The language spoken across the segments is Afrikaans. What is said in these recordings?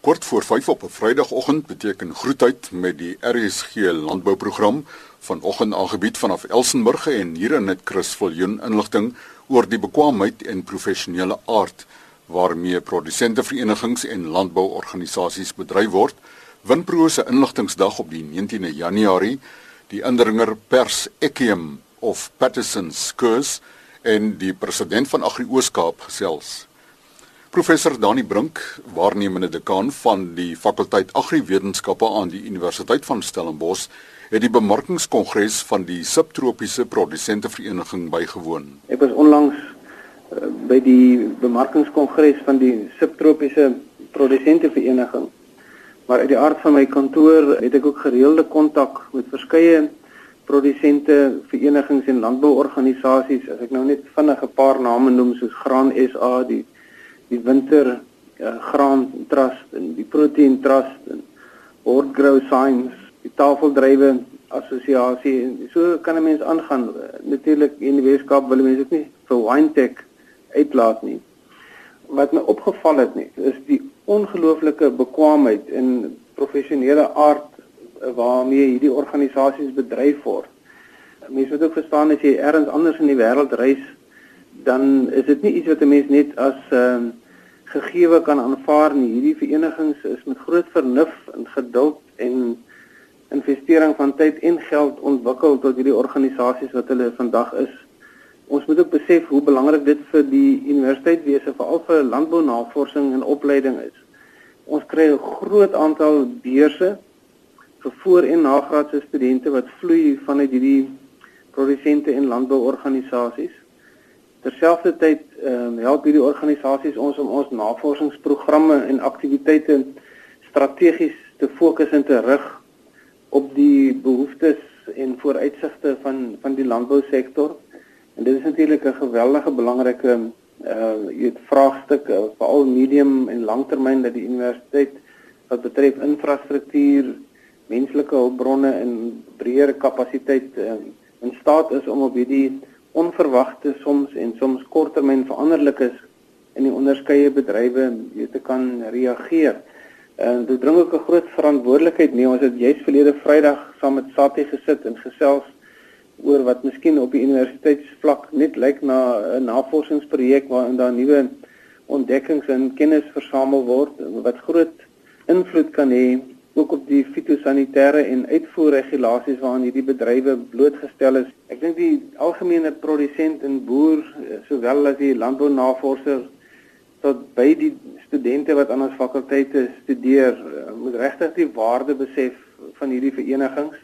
Kort voor 5 op 'n Vrydagoggend beteken groetheid met die RSG landbouprogram vanoggend aangebied vanaf Elsenburg en hier in net Chris Viljoen inligting oor die bekwaamheid en professionele aard waarmee produsenteverenigings en landbouorganisasies bedryf word. Winpro se inligtingsdag op die 19de Januarie, die indringer pers Ekiem of Patterson Skurs en die president van Agri Ooskaap gesels. Professor Dani Brink, waarnemende dekaan van die fakulteit Agriwetenskappe aan die Universiteit van Stellenbosch, het die bemarkingskongres van die subtropiese produsentevereniging bygewoon. Ek was onlangs uh, by die bemarkingskongres van die subtropiese produsentevereniging. Maar uit die aard van my kantoor het ek ook gereelde kontak met verskeie produsente verenigings en landbouorganisasies. As ek nou net vinnig 'n paar name noem soos Graan SA, die die winter uh, graan trust en die protein trust en hort grow science die tafeldrywe assosiasie en so kan 'n mens aangaan. Natuurlik in die Weskaap wil mense dit nie vir Winetech uitlaat nie. Wat my opgeval het nie is die ongelooflike bekwaamheid en professionele aard waarmee hierdie organisasies bedryf word. Mense moet ook verstaan as jy elders anders in die wêreld reis dan is dit nie iets wat 'n mens net as ehm uh, gegeewe kan aanvaar nie. Hierdie verenigings is met groot vernuf en geduld en investering van tyd en geld ontwikkel tot hierdie organisasies wat hulle vandag is. Ons moet ook besef hoe belangrik dit vir die universiteitswese veral vir landbounavorsing en opleiding is. Ons kry 'n groot aantal beurse vir voor- en nagraadse studente wat vloei vanuit hierdie produsente en landbouorganisasies. Terselfdertyd ehm um, help hierdie organisasies ons om ons navorsingsprogramme en aktiwiteite strategies te fokus en te rig op die behoeftes en vooruitsigte van van die landbousektor. En dit is natuurlik 'n geweldige belangrike uh het vraagstuk uh, veral medium en langtermyn dat die universiteit wat betref infrastruktuur, menslike hulpbronne en breër kapasiteit uh, in staat is om op hierdie onverwagte soms en soms korttermyn veranderlikes in die onderskeie bedrywe weet te kan reageer. En dit bring ook 'n groot verantwoordelikheid mee. Ons het juis verlede Vrydag saam met Satie gesit en gesels oor wat miskien op die universiteitsvlak net lyk na 'n navorsingsprojek waarin daar nuwe ontdekkings en kennis versamel word wat groot invloed kan hê ook op die fitosanitêre en uitvoerregulasies waaraan hierdie bedrywe blootgestel is. Ek dink die algemene produsent en boer eh, sowel as die landbounavorser tot by die studente wat aan ons fakulteite studeer, eh, moet regtig die waarde besef van hierdie verenigings.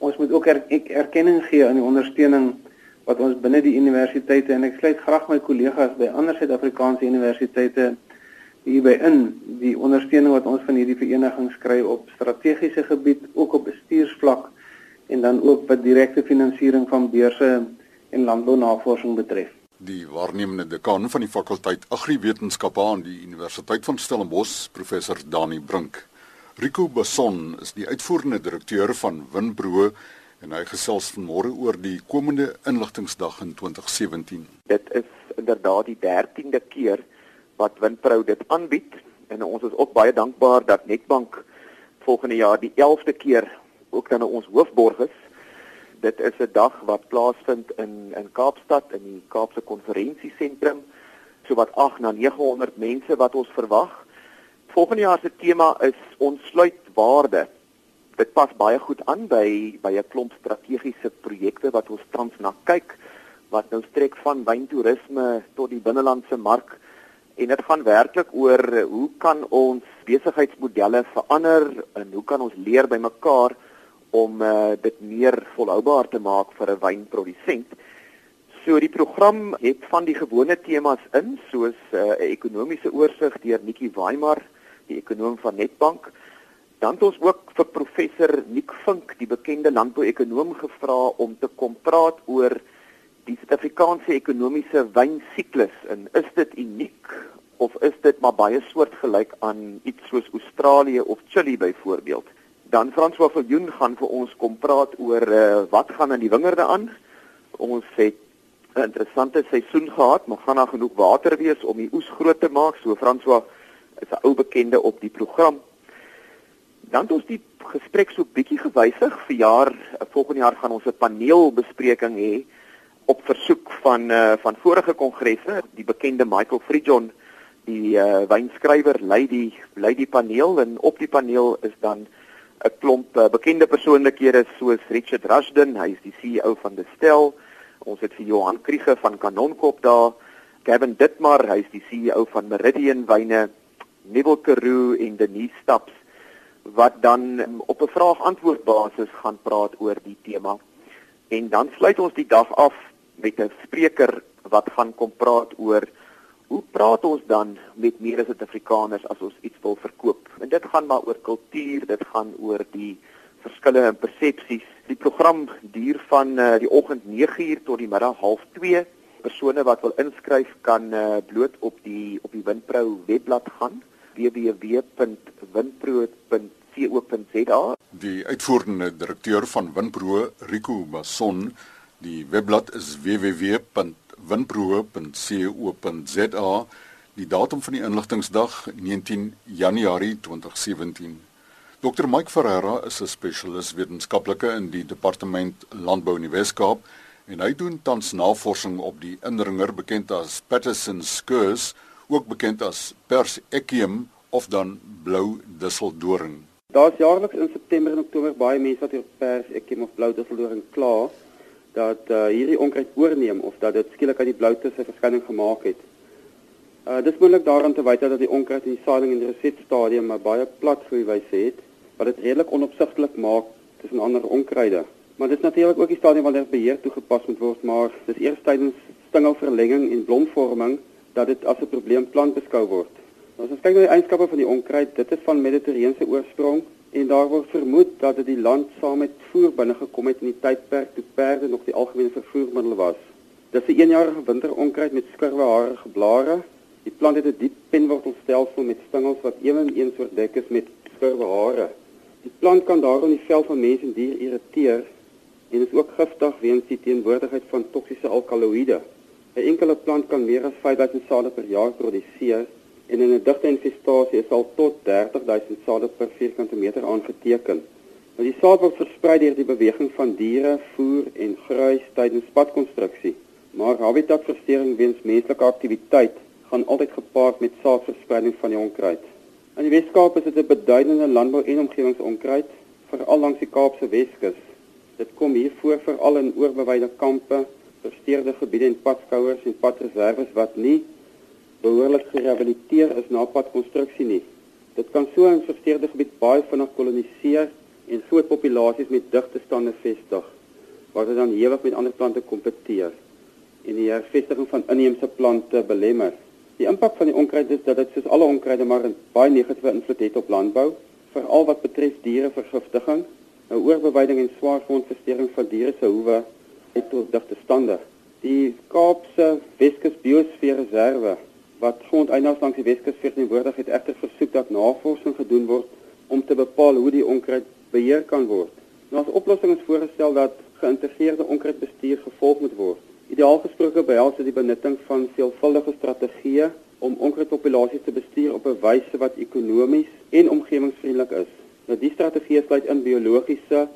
Ons moet ook er erkenning gee aan die ondersteuning wat ons binne die universiteite en ek sluit graag my kollegas by ander Suid-Afrikaanse universiteite hierby in die ondersteuning wat ons van hierdie verenigings kry op strategiese gebied, ook op bestuursvlak en dan ook wat direkte finansiering van beurse en landbounavorsing betref. Die waarnemende dekaan van die fakulteit Agriwetenskappe aan die Universiteit van Stellenbosch, professor Dani Brink. Rico Basson is die uitvoerende direkteur van Winbro en hy gesels vanmôre oor die komende inligtingsdag in 2017. Dit is inderdaad die 13de keer wat Windpro dit aanbied en ons is ook baie dankbaar dat Netbank volgende jaar die 11de keer ook dan ons hoofborg is. Dit is 'n dag wat plaasvind in in Kaapstad in die Kaapse Konferensiesentrum. So wat 8 na 900 mense wat ons verwag. Volgende jaar se tema is ontsluit waarde. Dit pas baie goed aan by by 'n klomp strategiese projekte wat ons tans na kyk wat nou strek van wyntoerisme tot die binnelandse mark en dit gaan werklik oor hoe kan ons besigheidsmodelle verander en hoe kan ons leer by mekaar om uh, dit meer volhoubaar te maak vir 'n wynprodusent. So die program het van die gewone temas in soos eh, 'n uh, ekonomiese oorsig deur Nikki Weimar, die ekonom van Netbank. Dan het ons ook vir professor Nick Vink, die bekende landbouekonoom gevra om te kom praat oor die Suid-Afrikaanse ekonomiese wynsiklus en is dit uniek of is dit maar baie soortgelyk aan iets soos Australië of Chili byvoorbeeld? Dan François Viljoen gaan vir ons kom praat oor uh, wat gaan aan die wingerde aan. Ons het 'n interessante seisoen gehad, maar gaan daar genoeg water wees om die oes groot te maak? So François is 'n ou bekende op die program. Dan het ons die gesprek so bietjie gewysig vir jaar volgende jaar gaan ons 'n paneelbespreking hê op versoek van uh, van vorige kongresse die bekende Michael Friedjon die uh, wynskrywer lei die lei die paneel en op die paneel is dan 'n klomp uh, bekende persoonlikhede soos Richard Rushden, hy is die CEO van Destel. Ons het vir Johan Kriege van Kanonkop daar, Gavin Ditmar, hy is die CEO van Meridian Wyne, Neville Karoo en Denise Staps wat dan um, op 'n vraag-antwoord basis gaan praat oor die tema. En dan sluit ons die dag af met 'n spreker wat gaan kom praat oor hoe praat ons dan met meer as Suid-Afrikaners as ons iets wil verkoop? En dit gaan maar oor kultuur, dit gaan oor die verskille in persepsies. Die program duur van uh, die oggend 9uur tot die middag 12:30. Persone wat wil inskryf kan uh, bloot op die op die Winpro webblad gaan www.winpro.co.za. Die uitvoerende direkteur van Winpro, Rico Bason, die webblad is www winproe.co.za die datum van die inligtingsdag 19 Januarie 2017. Dr Mike Ferreira is 'n spesialis wetenskaplike in die departement landbou in die Wes-Kaap en hy doen tans navorsing op die indringer bekend as Patterson skurs, ook bekend as Pers equium of dan blou disseldoring. Daar's jaarliks in September en Oktober baie mense wat oor Pers equium of blou disseldoring kla dat uh, hierdie onkruid oorneem of dat dit skielik uit die bloute se verskyning gemaak het. Uh dis moontlik daaraan te wyte dat die onkruid in die saailing en reset stadium 'n baie plat groeiwyse het wat dit redelik onopsigtelik maak tussen ander onkruide. Maar dis natuurlik ook die stadium wanneer beheer toegepas moet word, maar dis eers tydens stingelverlenging en blomvorming dat dit as 'n probleemplant beskou word. Nou, ons kyk na die eienskappe van die onkruid, dit is van mediterrane oorsprong en daar word vermoed dat dit die land saam met voer binne gekom het in die tydperk toe perde nog die algemene vervoermiddel was. Dis 'n eenjarige winteronkruid met skurweharige blare. Die plant het 'n diep penwortelstelsel met stengels wat ewenigs oordek is met skurwehare. Die plant kan daarom die vel van mense en diere irriteer en is ook giftig weens die teenwoordigheid van toksiese alkaloïde. 'n Enkele plant kan meer as 5000 sade per jaar produseer en in 'n digte infestasie is al tot 30000 sade per vierkante meter aangeteken. Nou die saad word versprei deur die beweging van diere, voer en gruis tydens padkonstruksie. Maar habitatversteuring weens menslike aktiwiteit gaan altyd gepaard met saadverspreiding van die onkruid. In die Weskaap is dit 'n beduidende landbou- en omgewingsonkruid, veral langs die Kaapse Weskus. Dit kom hier voor veral in oorbewyde kampe, versteurde gebiede en padskouers en padreserwes wat nie behoorlik gerehabiliteer is na padkonstruksie nie. Dit kan so 'n versteurde gebied baie vinnig koloniseer en groot populasies met digte stande vestig waar dit dan ewig met ander plante kompeteer en die hervestiging van inheemse plante belemmer. Die impak van die onkruid is dat dit soos alle onkruide maar 'n baie negatiewe invloed het op landbou, veral wat betref dierevergiftiging, 'n oorbewyding en swaar grondversteuring van diere se hoewe het tot digte stande. Die Kaapse Weskus Biosfeerreserve wat grondeienaars langs die Weskus verteenwoordig het egter versoek dat navorsing gedoen word om te bepaal hoe die onkruid beheer kan word. Nou as oplossing is voorgestel dat geïntegreerde onkruidbestuur gevolg moet word. Ideaal gesproke behels dit die benutting van veelvuldige strategieë om onkruidpopulasies te bestuur op 'n wyse wat ekonomies en omgewingsvriendelik is. Nou die strategieë sluit in biologiese,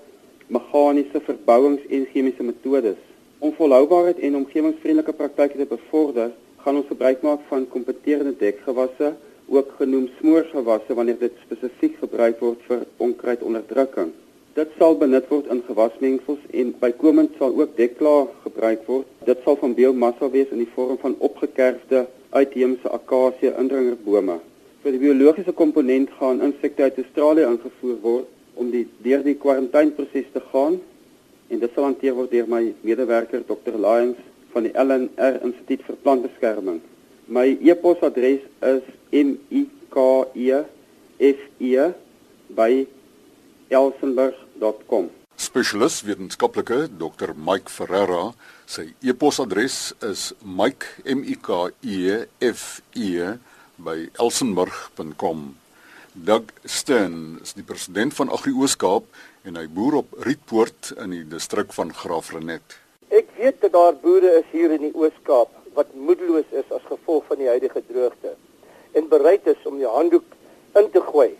meganiese verbouings en chemiese metodes. Om volhoubaarheid en omgewingsvriendelike praktyke te bevorder, gaan ons gebruik maak van kompeterende dekgewasse, ook genoem smoorgewasse wanneer dit spesifiek gebruik word vir onkruidonderdrukking. Dit sal benut word in gewasmengsels en bykomend sal ook dekklaar gebruik word. Dit sal van biomassa wees in die vorm van opgekerfde uitheemse akasie indringerbome. Vir die biologiese komponent gaan insekte uit Australië ingevoer word om die deur die kwarantaineproses te gaan en dit sal hanteer word deur my medewerker Dr. Lyons van die LNR Instituut vir Plantbeskerming. My e-posadres is mikefie@elsenburg.com. Spesialis wetenskaplike Dr Mike Ferreira, sy e-posadres is mike@elsenburg.com. Doug Stern is die president van Agri Ooskaap en hy boer op Rietpoort in die distrik van Graafrenet. Weet dat daar boere is hier in die Oos-Kaap wat moedeloos is as gevolg van die huidige droogte. en bereid is om die handdoek in te gooi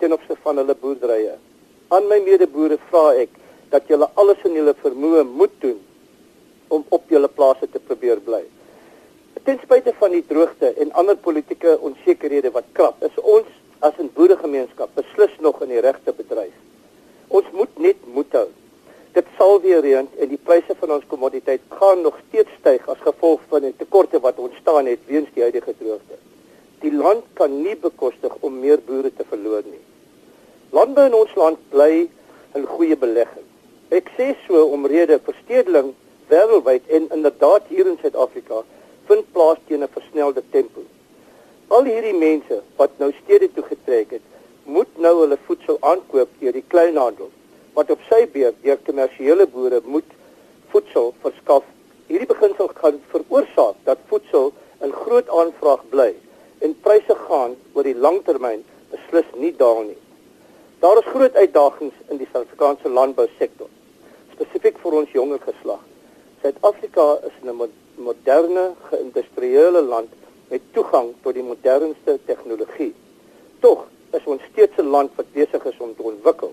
ten opsigte van hulle boerderye. Aan my medeboere vra ek dat julle alles in julle vermoë moet doen om op julle plase te probeer bly. Ten spyte van die droogte en ander politieke onsekerhede wat krap, is ons as 'n boeregemeenskap beslis nog in die regte bedryf. Ons moet net moed hou. Dit sal weer reën en die pryse van ons kommoditeit gaan nog steeds styg as gevolg van die tekorte wat ontstaan het weens die huidige droogte. Die land kan nie bekostig om meer boere te verloor nie. Landbou in ons land bly 'n goeie belegging. Ek sê so omrede verstedeling wêreldwyd en inderdaad hier in Suid-Afrika vind plaas teen 'n versnelde tempo. Al hierdie mense wat nou stede toe getrek het, moet nou hulle voedsel aankoop deur die kleinhandel wat op sy beurt deur kommersiële boere moet voedsel verskaf. Hierdie beginsel gaan veroorsaak dat voedsel in groot aanvraag bly en pryse gaan oor die langtermyn beslis nie daal nie. Daar is groot uitdagings in die Suid-Afrikaanse landbousektor, spesifiek vir ons jonger geslag. Suid-Afrika is 'n moderne, geïndustriële land met toegang tot die modernste tegnologie. Tog is ons steeds 'n land wat besig is om te ontwikkel,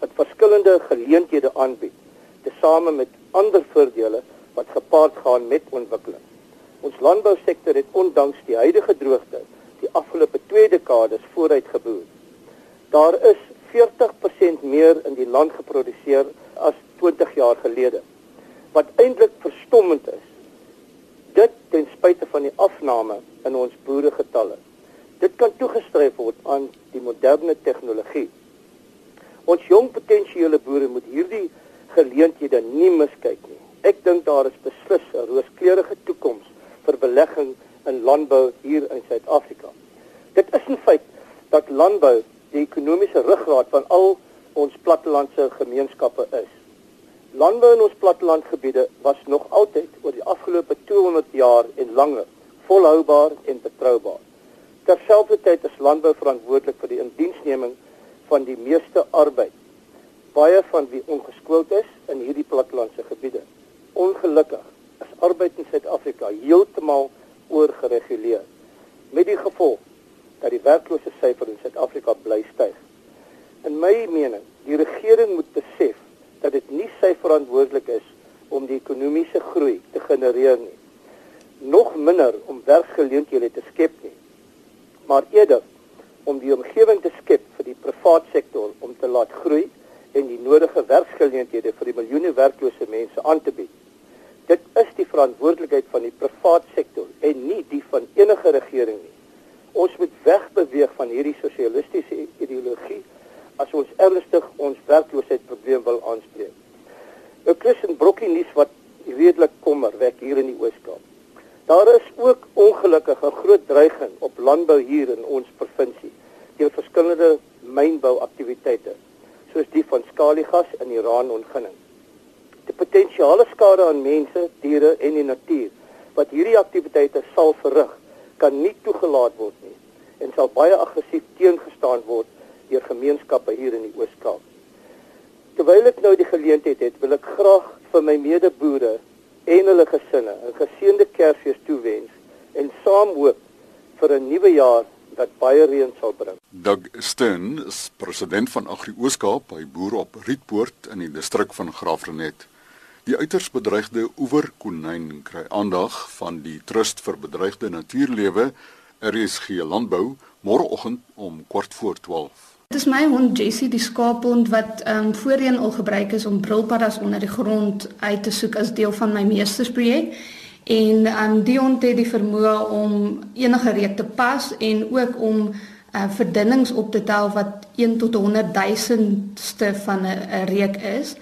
wat verskillende geleenthede aanbied, tesame met ander voordele wat gepaard gaan met ontwikkeling. Ons landbousektor het ondanks die huidige droogte die afgelope 2 dekades vooruit geboer. Daar is 40% meer in die land geproduseer as 20 jaar gelede wat eintlik verstommend is. Dit ten spyte van die afname in ons boeregetalle. Dit kan toegeskryf word aan die moderne tegnologie. Ons jong potensiële boere moet hierdie geleenthede nie miskyk nie. Ek dink daar is beslis 'n rooskleurige toekoms vir belegging in landbou hier in Suid-Afrika. Dit is 'n feit dat landbou die ekonomiese ruggraat van al ons plattelandse gemeenskappe is. Landbou in ons plattelandgebiede was nog altyd oor die afgelope 200 jaar en langer volhoubaar en betroubaar. Terselfdertyd is landbou verantwoordelik vir die indiensneming van die meeste arbeid, baie van wie ongeskoold is in hierdie plattelandse gebiede. Ongelukkig is arbeid in Suid-Afrika heeltemal oorgereguleer met die gevolg dat die werkloosheid syfer in Suid-Afrika bly styg. In my mening, die regering moet besef dat dit nie sy verantwoordelik is om die ekonomiese groei te genereer nie. Nog minder om werksgeleenthede te skep nie. Maar eerder om die omgewing te skep vir die private sektor om te laat groei en die nodige werksgeleenthede vir die miljoene werklose mense aan te bied. Dit is die verantwoordelikheid van die private sektor en nie die van enige regering nie. Ons moet wegbeweeg van hierdie sosialistiese ideologie as ons ernstig ons werkloosheidprobleem wil aanspreek. 'n Christen brokkie nuus wat redelik kommer wek hier in die Oos-Kaap. Daar is ook ongelukkig 'n groot dreiging op landbou hier in ons provinsie deur verskillende mynbouaktiwiteite soos die van skaliegas in Iran ontginning. Die potensiële skade aan mense, diere en die natuur wat hierdie aktiwiteite sal verrig, kan nie toegelaat word nie en sal baie aggressief teengestaan word deur gemeenskappe hier in die Oos-Kaap. Terwyl ek nou die geleentheid het, wil ek graag vir my medeboere en hulle gesinne 'n geseënde Kersfees toewens en saam hoop vir 'n nuwe jaar wat baie reën sal bring. Doug Stern is president van Agri Ooskaap, hy boer op Rietpoort in die distrik van Graafrenet. Die uiters bedreigde oeverkonyn kry aandag van die Trust vir Bedreigde Natuurlewe, RSG Landbou, môreoggend om kwart voor 12. Dit is my hond Jessie die skaaphond wat ehm um, voorheen al gebruik is om brilpaddas onder die grond uit te soek as deel van my meestersprojek. En ehm um, die hond het die vermoë om enige reuk te pas en ook om uh, verdunnings op te tel wat 1 tot 100 duisendste van 'n reuk is.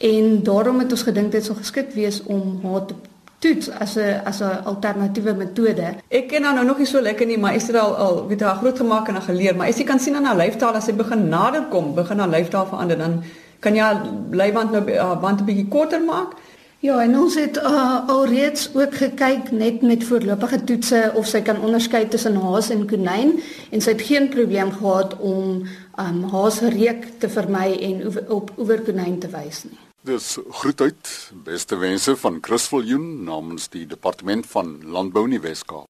En daarom het ons gedink dit sou geskik wees om haar te toets as 'n as 'n alternatiewe metode. Ek ken haar nou nog nie so lekker nie, maar ek het al al weet haar groot gemaak en haar geleer, maar as jy kan sien aan haar lyfstaal as sy begin nader kom, begin haar lyfstaal verander, dan kan jy haar lyband nou haar band 'n bietjie korter maak. Ja, en ons het uh, alreeds ook gekyk net met voorlopige toetse of sy kan onderskei tussen haas en konyn en sy het geen probleem gehad om um, haas reuk te vermy en op oewer konyn te wys nie. Dis groet uit. Beste wense van Chris Viljoen namens die departement van landbou in die Weskaap.